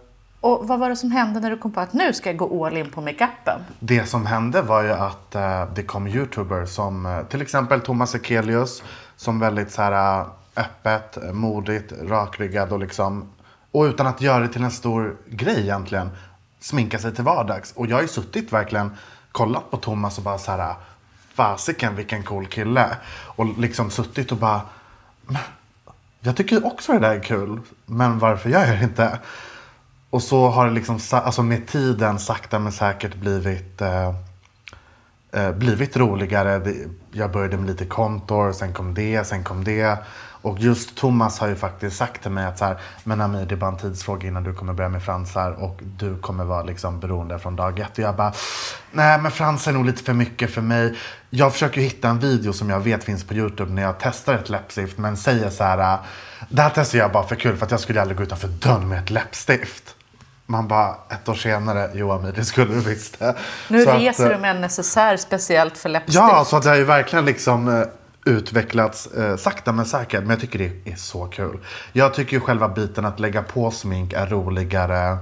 Och vad var det som hände när du kom på att nu ska jag gå all in på makeupen? Det som hände var ju att eh, det kom youtubers som eh, till exempel Thomas Ekelius som väldigt så här eh, öppet, eh, modigt, rakryggad och liksom och utan att göra det till en stor grej egentligen sminka sig till vardags. Och jag har ju suttit verkligen kollat på Thomas och bara så här fasiken vilken cool kille. Och liksom suttit och bara jag tycker också det där är kul. Men varför gör jag det inte? Och så har det liksom alltså med tiden sakta men säkert blivit, eh, eh, blivit roligare. Jag började med lite kontor, sen kom det, sen kom det. Och just Thomas har ju faktiskt sagt till mig att så här, men Amir, det är bara en tidsfråga innan du kommer börja med fransar och du kommer vara liksom beroende från dag ett. Och jag bara, nej men fransar är nog lite för mycket för mig. Jag försöker hitta en video som jag vet finns på Youtube när jag testar ett läppstift men säger så här, det här testar jag bara för kul för att jag skulle aldrig gå utanför dörren med ett läppstift. Man bara, ett år senare, jo Amir, det skulle du visst. Nu Så att, reser eh, du med en necessär speciellt för läppstift. Ja, så att det har ju verkligen liksom eh, utvecklats eh, sakta men säkert. Men jag tycker det är så kul. Jag tycker ju själva biten att lägga på smink är roligare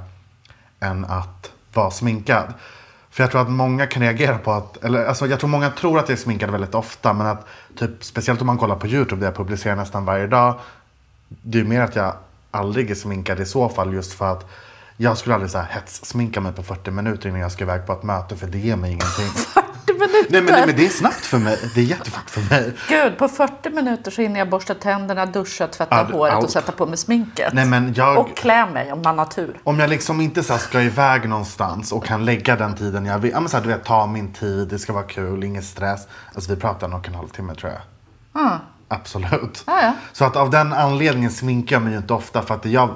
än att vara sminkad. För jag tror att många kan reagera på att, eller alltså jag tror många tror att jag är sminkad väldigt ofta. Men att typ, speciellt om man kollar på YouTube där jag publicerar nästan varje dag. Det är ju mer att jag aldrig är sminkad i så fall just för att jag skulle aldrig så här hetssminka mig på 40 minuter innan jag ska iväg på ett möte för det ger mig ingenting. 40 minuter! Nej men, nej men det är snabbt för mig. Det är jättefort för mig. Gud, på 40 minuter så hinner jag borsta tänderna, duscha, tvätta Ja, håret au. och sätta på mig sminket. Nej, men jag- Och klä mig om man har tur. Om jag liksom inte så ska iväg någonstans och kan lägga den tiden jag vill. Ja, men så här, du vet, ta min tid, det ska vara kul, ingen stress. Alltså vi pratar nog en halvtimme tror jag. Absolut. Ja, ja. Så att av den anledningen sminkar jag mig ju inte ofta. För att jag,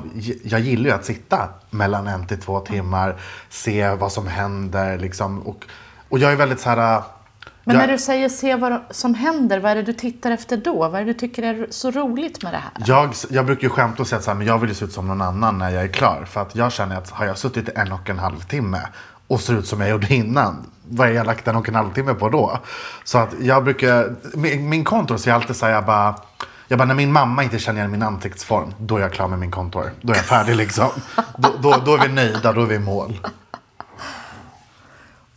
jag gillar ju att sitta mellan en till två timmar. Se vad som händer liksom. Och, och jag är väldigt så här... Men jag, när du säger se vad som händer, vad är det du tittar efter då? Vad är det du tycker är så roligt med det här? Jag, jag brukar ju skämta och säga att så här, men jag vill ju se ut som någon annan när jag är klar. För att jag känner att har jag suttit en och en halv timme och ser ut som jag gjorde innan. Vad har jag lagt en och en halv timme på då? Så att jag brukar, min, min kontor säger alltid så här, jag bara, Jag bara, när min mamma inte känner igen min ansiktsform, då är jag klar med min kontor. Då är jag färdig liksom. då, då, då är vi nöjda, då är vi i mål.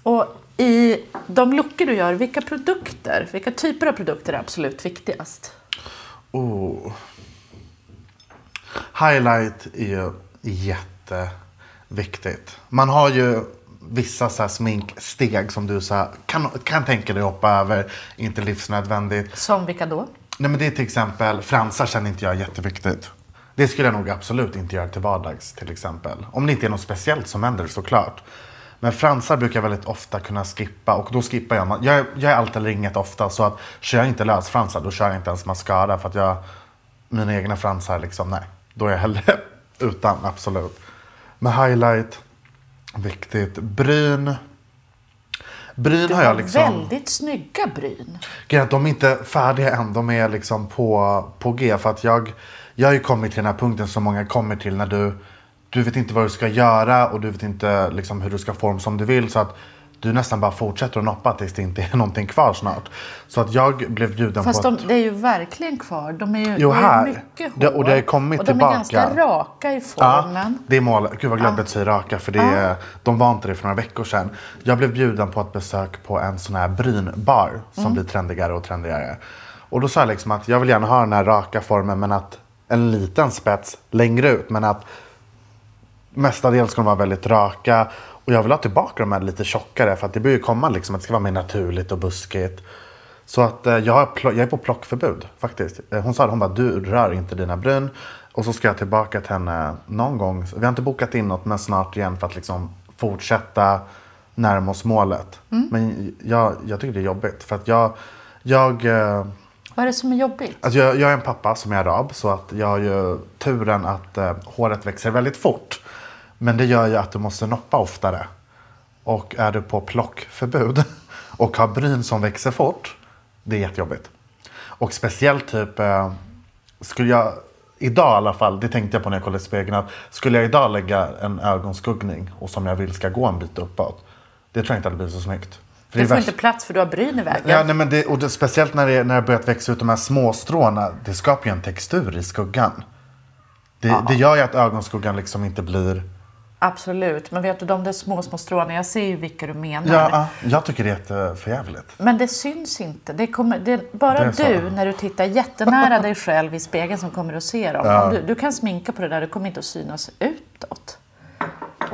Och i de luckor du gör, vilka produkter, vilka typer av produkter är absolut viktigast? Oh. Highlight är ju jätteviktigt. Man har ju vissa så sminksteg som du så kan, kan tänka dig hoppa över. Inte livsnödvändigt. Som vilka då? Nej, men det är till exempel, fransar känner inte jag är jätteviktigt. Det skulle jag nog absolut inte göra till vardags till exempel. Om det inte är något speciellt som händer såklart. Men fransar brukar jag väldigt ofta kunna skippa och då skippar jag. Jag, jag är allt eller inget ofta så att kör jag inte lösfransar då kör jag inte ens mascara för att jag mina egna fransar liksom nej. Då är jag hellre utan absolut. Med highlight, viktigt. Bryn. Bryn Du har jag liksom. väldigt snygga bryn. De är inte färdiga än. De är liksom på, på G. För att jag, jag har ju kommit till den här punkten som många kommer till när du, du vet inte vad du ska göra och du vet inte liksom hur du ska forma som du vill. Så att du nästan bara fortsätter att noppa tills det inte är någonting kvar snart. Så att jag blev bjuden Fast på de, ett... det är ju verkligen kvar. De är ju Jo, det är här. mycket hår. Det- och det har kommit och de tillbaka. är ganska raka i Ja, formen. det är mål. Gud vad glömde att säga raka för det är, de var inte det för några veckor sedan. Jag blev bjuden på ett besök på en sån här brynbar som Mm. blir trendigare och trendigare. Och då sa jag liksom att jag vill gärna ha den här raka formen men att en liten spets längre ut men att mestadels ska de vara väldigt raka. Och jag vill ha tillbaka de här lite tjockare för att det börjar komma liksom att det ska vara mer naturligt och buskigt. Så att eh, jag, jag är på plockförbud faktiskt. Eh, Hon sa det, hon bara du rör inte dina bryn. Och så ska jag tillbaka till henne någon gång. Vi har inte bokat in något men snart igen för att liksom fortsätta närma oss målet. Men jag, jag tycker det är jobbigt för att jag, jag eh, Vad är det som är jobbigt? Alltså jag, jag är en pappa som är arab så att jag har ju turen att eh, håret växer väldigt fort. Men det gör ju att du måste noppa oftare. Och är du på plockförbud och har bryn som växer fort, det är jättejobbigt. Och speciellt typ, eh, skulle jag, idag i alla fall, det tänkte jag på när jag kollade i spegeln, att skulle jag idag lägga en ögonskuggning och som jag vill ska gå en bit uppåt, det tror jag inte hade blivit så snyggt. För Du får inte plats för du har bryn i vägen. Ja, nej, men det, och det, speciellt när det, när det börjat växa ut de här små stråna. Det skapar ju en textur i skuggan. Det, det gör ju att ögonskuggan liksom inte blir... Absolut. Men vet du, de där små, små stråna, jag ser ju vilka du menar. Ja, ja, jag tycker det är jätteförjävligt. Men det syns inte. Det, kommer, det bara Det du, när du tittar jättenära dig själv i spegeln, som kommer att se dem. Om Du, du kan sminka på det där, det kommer inte att synas utåt.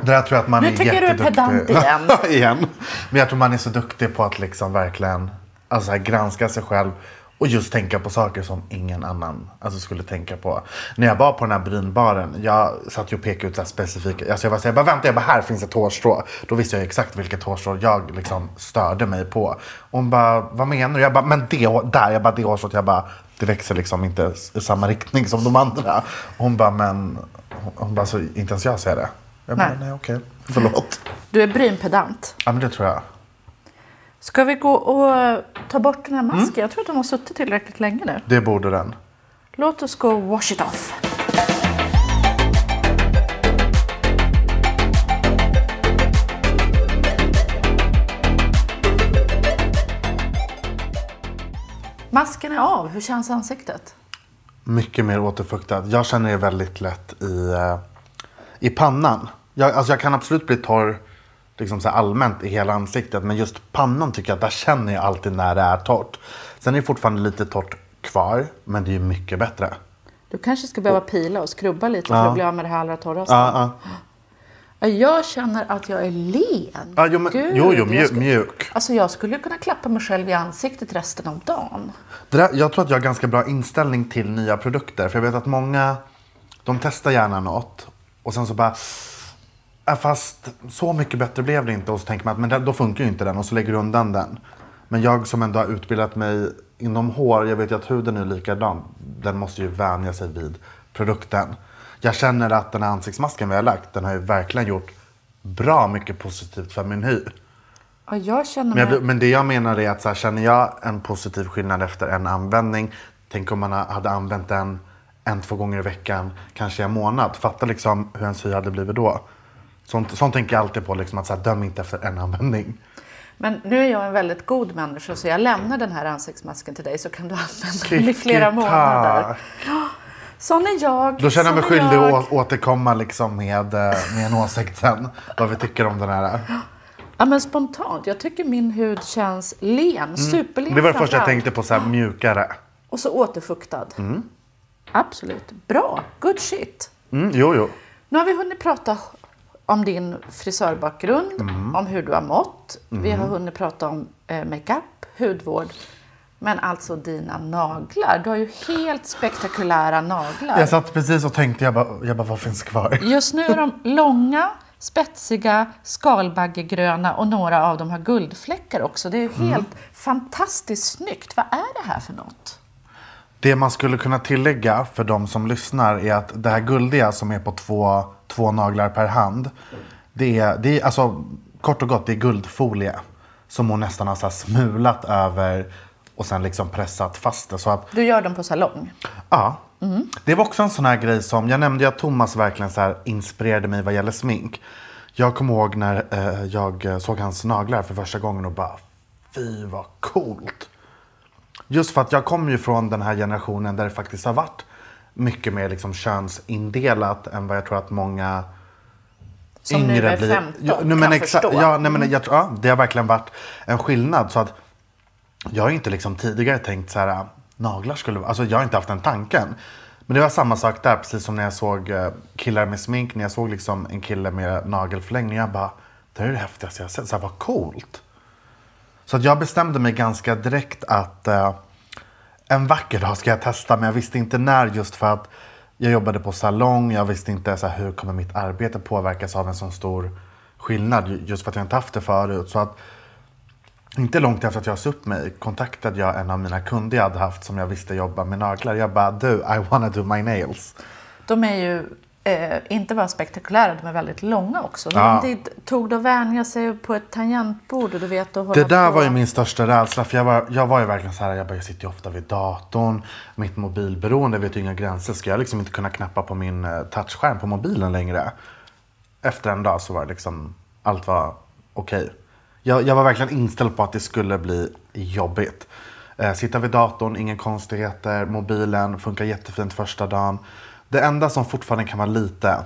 Det där tror jag att man Nu är tycker du är pedant igen. igen. Men jag tror man är så duktig på att liksom verkligen alltså så här, granska sig själv. Och just tänka på saker som ingen annan alltså, skulle tänka på. När jag var på den här brynbaren, jag satt ju och pekade ut så här specifika. Alltså jag, var så här, jag bara vänta, jag bara här finns ett hårstrå. Då visste jag exakt vilket hårstrå jag liksom störde mig på. Och hon bara, vad menar du? Jag bara, men det där, jag bara det hårstrået, jag bara, det växer liksom inte i samma riktning som de andra. Och hon bara, men, hon, bara, så inte ens jag ser det. Jag bara, Nej. nej okej, förlåt. Du är brynpedant. Ja men det tror jag. Ska vi gå och ta bort den här masken? Jag tror att de har suttit tillräckligt länge nu. Det borde den. Låt oss gå och wash it off. Masken är av. Hur känns ansiktet? Mycket mer återfuktad. Jag känner det väldigt lätt i, eh, i pannan. Jag, alltså jag kan absolut bli torr liksom så allmänt i hela ansiktet. Men just pannan tycker jag, där känner jag alltid när det är torrt. Sen är det fortfarande lite torrt kvar. Men det är ju mycket bättre. Du kanske ska behöva pila och skrubba lite för Ja. att bli av med det här allra torraste. Ja, ja. Ja, Jag känner att jag är len. Ja, jo, men, Gud, jo, jo mjuk, mjuk. Alltså jag skulle kunna klappa mig själv i ansiktet resten av dagen. Där, jag tror att jag har ganska bra inställning till nya produkter. För jag vet att många, de testar gärna något. Och sen så bara, "Äh, fast så mycket bättre blev det inte. Och så tänker man att men då funkar ju inte den och så lägger du undan den. Men jag som ändå har utbildat mig inom hår, jag vet ju att huden är likadan. Den måste ju vänja sig vid produkten. Jag känner att den här ansiktsmasken vi har lagt, den har ju verkligen gjort bra mycket positivt för min hy. Ja, jag känner Men, mig... jag, blir- men det jag menar är att så här, känner jag en positiv skillnad efter en användning. Tänk om man ha- hade använt den en, två gånger i veckan, kanske en månad. Fatta liksom hur ens hy hade blivit då. Sånt, sånt tänker jag alltid på, liksom, att så här, döm inte efter en användning. Men nu är jag en väldigt god människa så jag lämnar den här ansiktsmasken till dig så kan du använda den i flera månader. Sån är jag. Då känner jag mig skyldig jag. att återkomma liksom med, eh, med en åsikt sen. Vad vi tycker om den här. Ja, men spontant. Jag tycker min hud känns len. Superlen Mm. Det var det första jag tänkte på, så här mjukare. Och så återfuktad. Absolut. Bra. Good shit. Mm, jo, jo. Nu har vi hunnit prata om din frisörbakgrund, Mm. om hur du har mått. Vi har hunnit prata om eh, makeup, hudvård. Men alltså dina naglar. Du har ju helt spektakulära naglar. Jag satt precis och tänkte, jag bara, jag bara vad finns kvar? Just nu är de långa, spetsiga, skalbaggegröna och några av dem har guldfläckar också. Det är ju helt fantastiskt snyggt. Vad är det här för något? Det man skulle kunna tillägga för de som lyssnar är att det här guldiga som är på två, två naglar per hand. Det är, det är alltså kort och gott, det är guldfolie. Som hon nästan har så smulat över och sen liksom pressat fast det. Så att Du gör dem på salong. Ja. Det var också en sån här grej som, jag nämnde ju att Thomas verkligen så inspirerade mig vad gäller smink. Jag kommer ihåg när eh, jag såg hans naglar för första gången och bara, fy vad coolt. Just för att jag kommer ju från den här generationen där det faktiskt har varit mycket mer liksom könsindelat än vad jag tror att många Som nu är 15 ja, nej, kan men förstå. Ja, nej, men jag, tror- ja, det har verkligen varit en skillnad. Så att jag har inte liksom tidigare tänkt så här, naglar skulle vara, alltså jag har inte haft den tanken. Men det var samma sak där, precis som när jag såg eh, killar med smink, när jag såg liksom en kille med nagelförlängning, jag bara, det här är det häftigaste jag har sett, så här, vad coolt. Så att jag bestämde mig ganska direkt att eh, en vacker dag ska jag testa, men jag visste inte när just för att jag jobbade på salong, jag visste inte så här, hur kommer mitt arbete påverkas av en sån stor skillnad, just för att jag inte haft det förut. Så att inte långt efter att jag sa upp mig kontaktade jag en av mina kunder jag hade haft som jag visste jobba med naglar. Jag bara, du, I wanna do my nails. De är ju eh, inte bara spektakulära, de är väldigt långa också. Ja. tid tog det att vänja sig på ett tangentbord? Och du vet, att hålla Det där på? var ju min största rädsla. För jag var, jag var ju verkligen så här, jag, bara, jag sitter ju ofta vid datorn. Mitt mobilberoende vet ju inga gränser. Ska jag liksom inte kunna knappa på min eh, touchskärm på mobilen längre? Efter en dag så var det liksom, allt var okej. Jag, jag var verkligen inställd på att det skulle bli jobbigt. Eh, sitta vid datorn, inga konstigheter. Mobilen funkar jättefint första dagen. Det enda som fortfarande kan vara lite,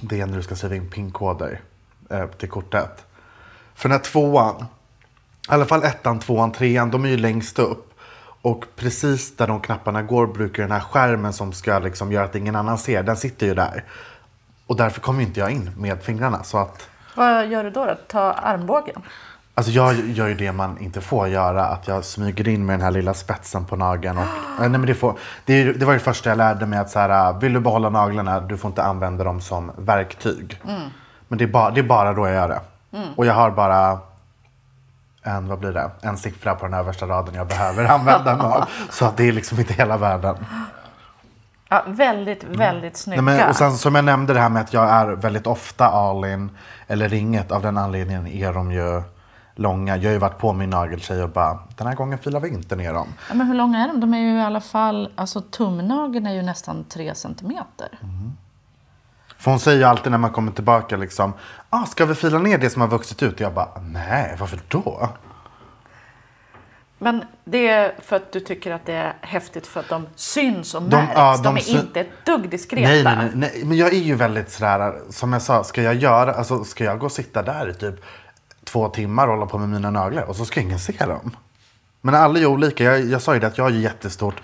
det är när du ska skriva in pinkoder eh, till kortet. För den här tvåan, i alla fall ettan, tvåan, trean, de är ju längst upp. Och precis där de knapparna går brukar den här skärmen som ska liksom göra att ingen annan ser, den sitter ju där. Och därför kommer inte jag in med fingrarna. Så att, Vad gör du då? då? Ta armbågen? Alltså jag gör ju det man inte får göra, att jag smyger in med den här lilla spetsen på nageln. Och, nej, men det, får, det, det var det första jag lärde mig, att så här, vill du behålla naglarna, du får inte använda dem som verktyg. Men det är, bara, det är bara då jag gör det. Och jag har bara en, vad blir det? en siffra på den översta raden jag behöver använda mig av. Så att det är liksom inte hela världen. Ja, väldigt, väldigt snygga. Nej, men, och sen som jag nämnde det här med att jag är väldigt ofta all in eller inget. Av den anledningen är de ju långa. Jag har ju varit på min nageltjej och bara, den här gången filar vi inte ner dem. Ja, men hur långa är de? De är ju i alla fall, alltså tumnageln är ju nästan tre centimeter. För hon säger ju alltid när man kommer tillbaka liksom, ah, ska vi fila ner det som har vuxit ut? Och jag bara, nej, varför då? Men det är för att du tycker att det är häftigt för att de syns och De- märks. ja, de, de är inte ett dugg diskreta. Nej, nej, nej, nej, men jag är ju väldigt sådär, som jag sa, ska jag göra, alltså ska jag gå och sitta där i typ två timmar och hålla på med mina naglar och så ska ingen se dem? Men alla är olika. Jag, jag sa ju det att jag har jättestort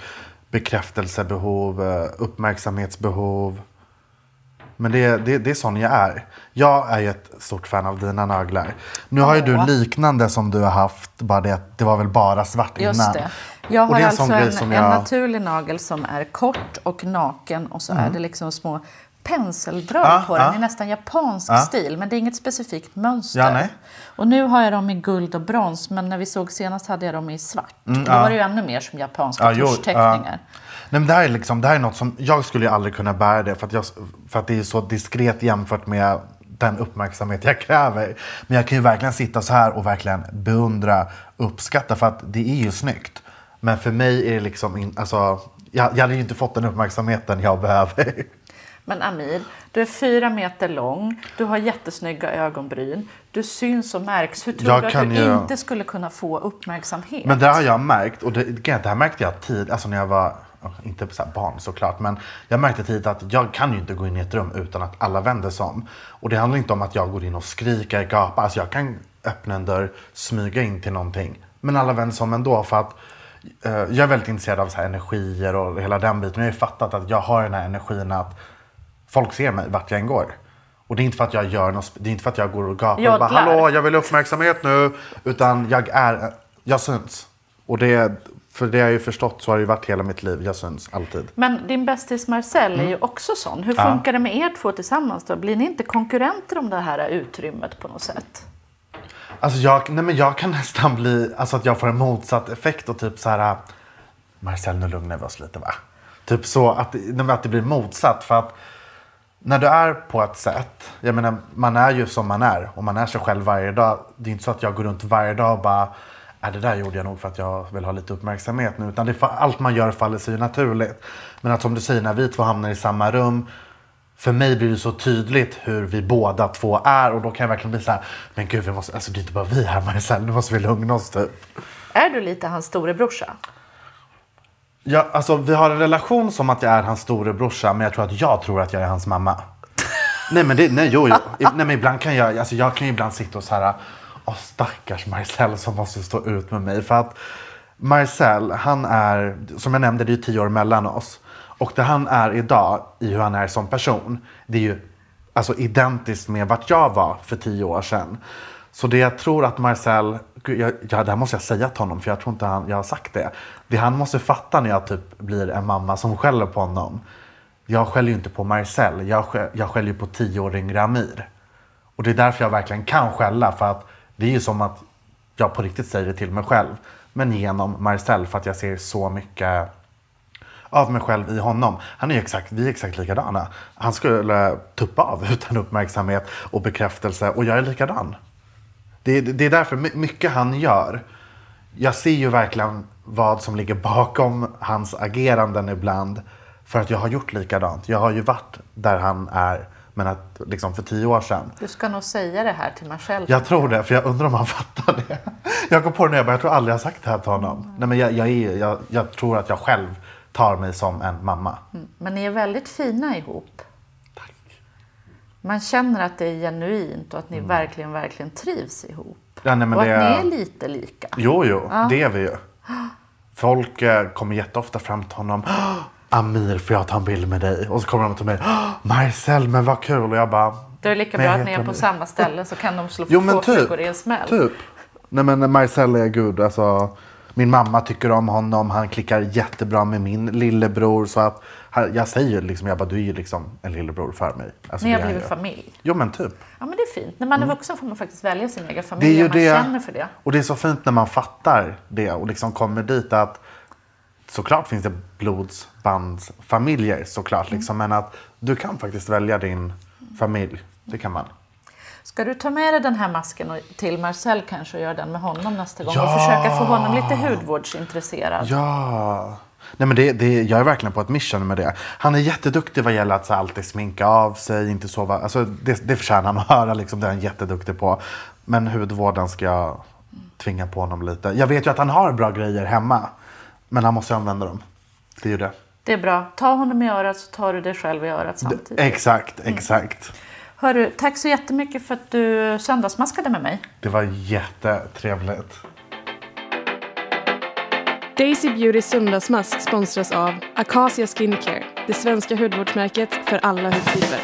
bekräftelsebehov, eh, uppmärksamhetsbehov. Men det, det, det är sån jag är. Jag är ju ett stort fan av dina naglar. Nu har ju du liknande som du har haft, bara det att det var väl bara svart Just innan. det. Jag har en alltså en, en jag- naturlig nagel som är kort och naken och så är det liksom små penseldrag Mm. Ja, på den ja. i nästan japansk Ja. stil. Men det är inget specifikt mönster. Ja. Och nu har jag dem i guld och brons men när vi såg senast hade jag dem i svart. och då var det ju ännu mer som japanska Mm, tuschteckningar. Nej, men det, här är liksom, det här är något som jag skulle aldrig kunna bära det för att, jag, för att det är så diskret jämfört med den uppmärksamhet jag kräver. Men jag kan ju verkligen sitta så här och verkligen beundra, uppskatta för att det är ju snyggt. Men för mig är det liksom, in, alltså, jag, jag hade ju inte fått den uppmärksamheten jag behöver. Men Amir, du är fyra meter lång, du har jättesnygga ögonbryn, du syns och märks. Hur tror Jag du att du ju- inte skulle kunna få uppmärksamhet? Men det har jag märkt, och det, det här märkte jag tid, alltså när jag var, inte så barn såklart, men jag märkte tidigt att jag kan ju inte gå in i ett rum utan att alla vänder sig om. Och det handlar inte om att jag går in och skriker, gapar, alltså jag kan öppna en dörr, smyga in till någonting. Men alla vänder sig om ändå för att eh, jag är väldigt intresserad av så här energier och hela den biten. Jag har ju fattat att jag har den här energin att folk ser mig vart jag än går. Och det är inte för att jag gör något, det är inte för att jag går och gapar och bara hallå jag vill uppmärksamhet nu. Utan jag är, jag syns. Och det, för det har jag ju förstått så har det ju varit hela mitt liv. Jag syns alltid. Men din bästis Marcel Mm. är ju också sån. Hur funkar det med er två tillsammans då? Blir ni inte konkurrenter om det här utrymmet på något sätt? Alltså jag, nej men jag kan nästan bli, alltså att jag får en motsatt effekt och typ så här. Marcel nu lugnar vi oss lite va? Typ så att, nej men att det blir motsatt för att när du är på ett sätt, jag menar man är ju som man är och man är sig själv varje dag. Det är inte så att jag går runt varje dag och bara är det där gjorde jag nog för att jag vill ha lite uppmärksamhet nu. Utan det, allt man gör faller sig naturligt. Men att som du säger, när vi två hamnar i samma rum för mig blir det så tydligt hur vi båda två är och då kan jag verkligen bli så här, men gud, vi måste, alltså, det är inte bara vi här Marcel, nu måste vi lugna oss typ. Är du lite hans storebrorsa? Ja, alltså, vi har en relation som att jag är hans storebrorsa men jag tror att jag tror att jag är hans mamma. nej men det, nej jo, jo. I- Nej men ibland kan jag, alltså jag kan ju ibland sitta och så här, åh stackars Marcel som måste stå ut med mig. För att Marcel, han är, som jag nämnde, det är ju tio år mellan oss. Och det han är idag i hur han är som person, det är ju alltså identiskt med vart jag var för tio år sedan. Så det jag tror att Marcel, gud, jag, ja, det här måste jag säga till honom för jag tror inte han, jag har sagt det. Det han måste fatta när jag typ blir en mamma som skäller på honom. Jag skäller ju inte på Marcel, jag, jag skäller ju på tio år yngre Amir. Och det är därför jag verkligen kan skälla för att det är ju som att jag på riktigt säger det till mig själv. Men genom Marcel för att jag ser så mycket av mig själv i honom. Han är exakt, vi är exakt likadana. Han skulle tuppa av utan uppmärksamhet och bekräftelse och jag är likadan. Det, det är därför my- mycket han gör. Jag ser ju verkligen vad som ligger bakom hans ageranden ibland. För att jag har gjort likadant. Jag har ju varit där han är. Men att, liksom för tio år sedan. Du ska nog säga det här till Marcel. Jag tror det, för jag undrar om han fattar det. Jag kom på det nu, jag bara, jag tror aldrig jag har sagt det här till honom. Nej, men jag, jag, är, jag, jag tror att jag själv tar mig som en mamma. Men ni är väldigt fina ihop. Man känner att det är genuint och att ni verkligen, verkligen trivs ihop. Ja, nej, men och det- att ni är lite lika. Jo, jo, det är vi ju. Folk eh, kommer jätteofta fram till honom. "Åh, Amir, får jag ta en bild med dig? Och så kommer de till mig. "Åh, Marcel, men vad kul. Och jag bara. Då är det lika "Men bra att ni är på Amir." samma ställe så kan de slå Jo, två typ. flugor i en smäll. Typ. Nej, men Marcel är gud. Alltså, min mamma tycker om honom. Han klickar jättebra med min lillebror. Så att, jag säger liksom, jag bara, du är ju liksom en lillebror för mig. Alltså, Ni har blivit familj. Jo, men typ. Ja, men det är fint. När man är vuxen får man faktiskt välja sin egen Det är familj ju man det. känner för det. Och det är så fint när man fattar det och liksom kommer dit att såklart finns det blodsbandsfamiljer såklart. Liksom, men att du kan faktiskt välja din familj. Det kan man. Ska du ta med dig den här masken och- till Marcel kanske och göra den med honom nästa gång? Och Ja! försöka få honom lite hudvårdsintresserad. Ja. Nej, men det, det, jag är verkligen på ett mission med det. Han är jätteduktig vad gäller att så alltid sminka av sig, inte sova. Alltså, det, det förtjänar han att höra. Liksom, det är han jätteduktig på. Men hudvården ska jag tvinga på honom lite. Jag vet ju att han har bra grejer hemma. Men han måste använda dem. Det är ju det. Det är bra. Ta honom i örat så tar du dig själv i örat samtidigt. Exakt, exakt. Hörru, tack så jättemycket för att du söndagsmaskade med mig. Det var jättetrevligt. Daisy Beautys söndagsmask sponsras av Acacia Skincare, det svenska hudvårdsmärket för alla hudtyper.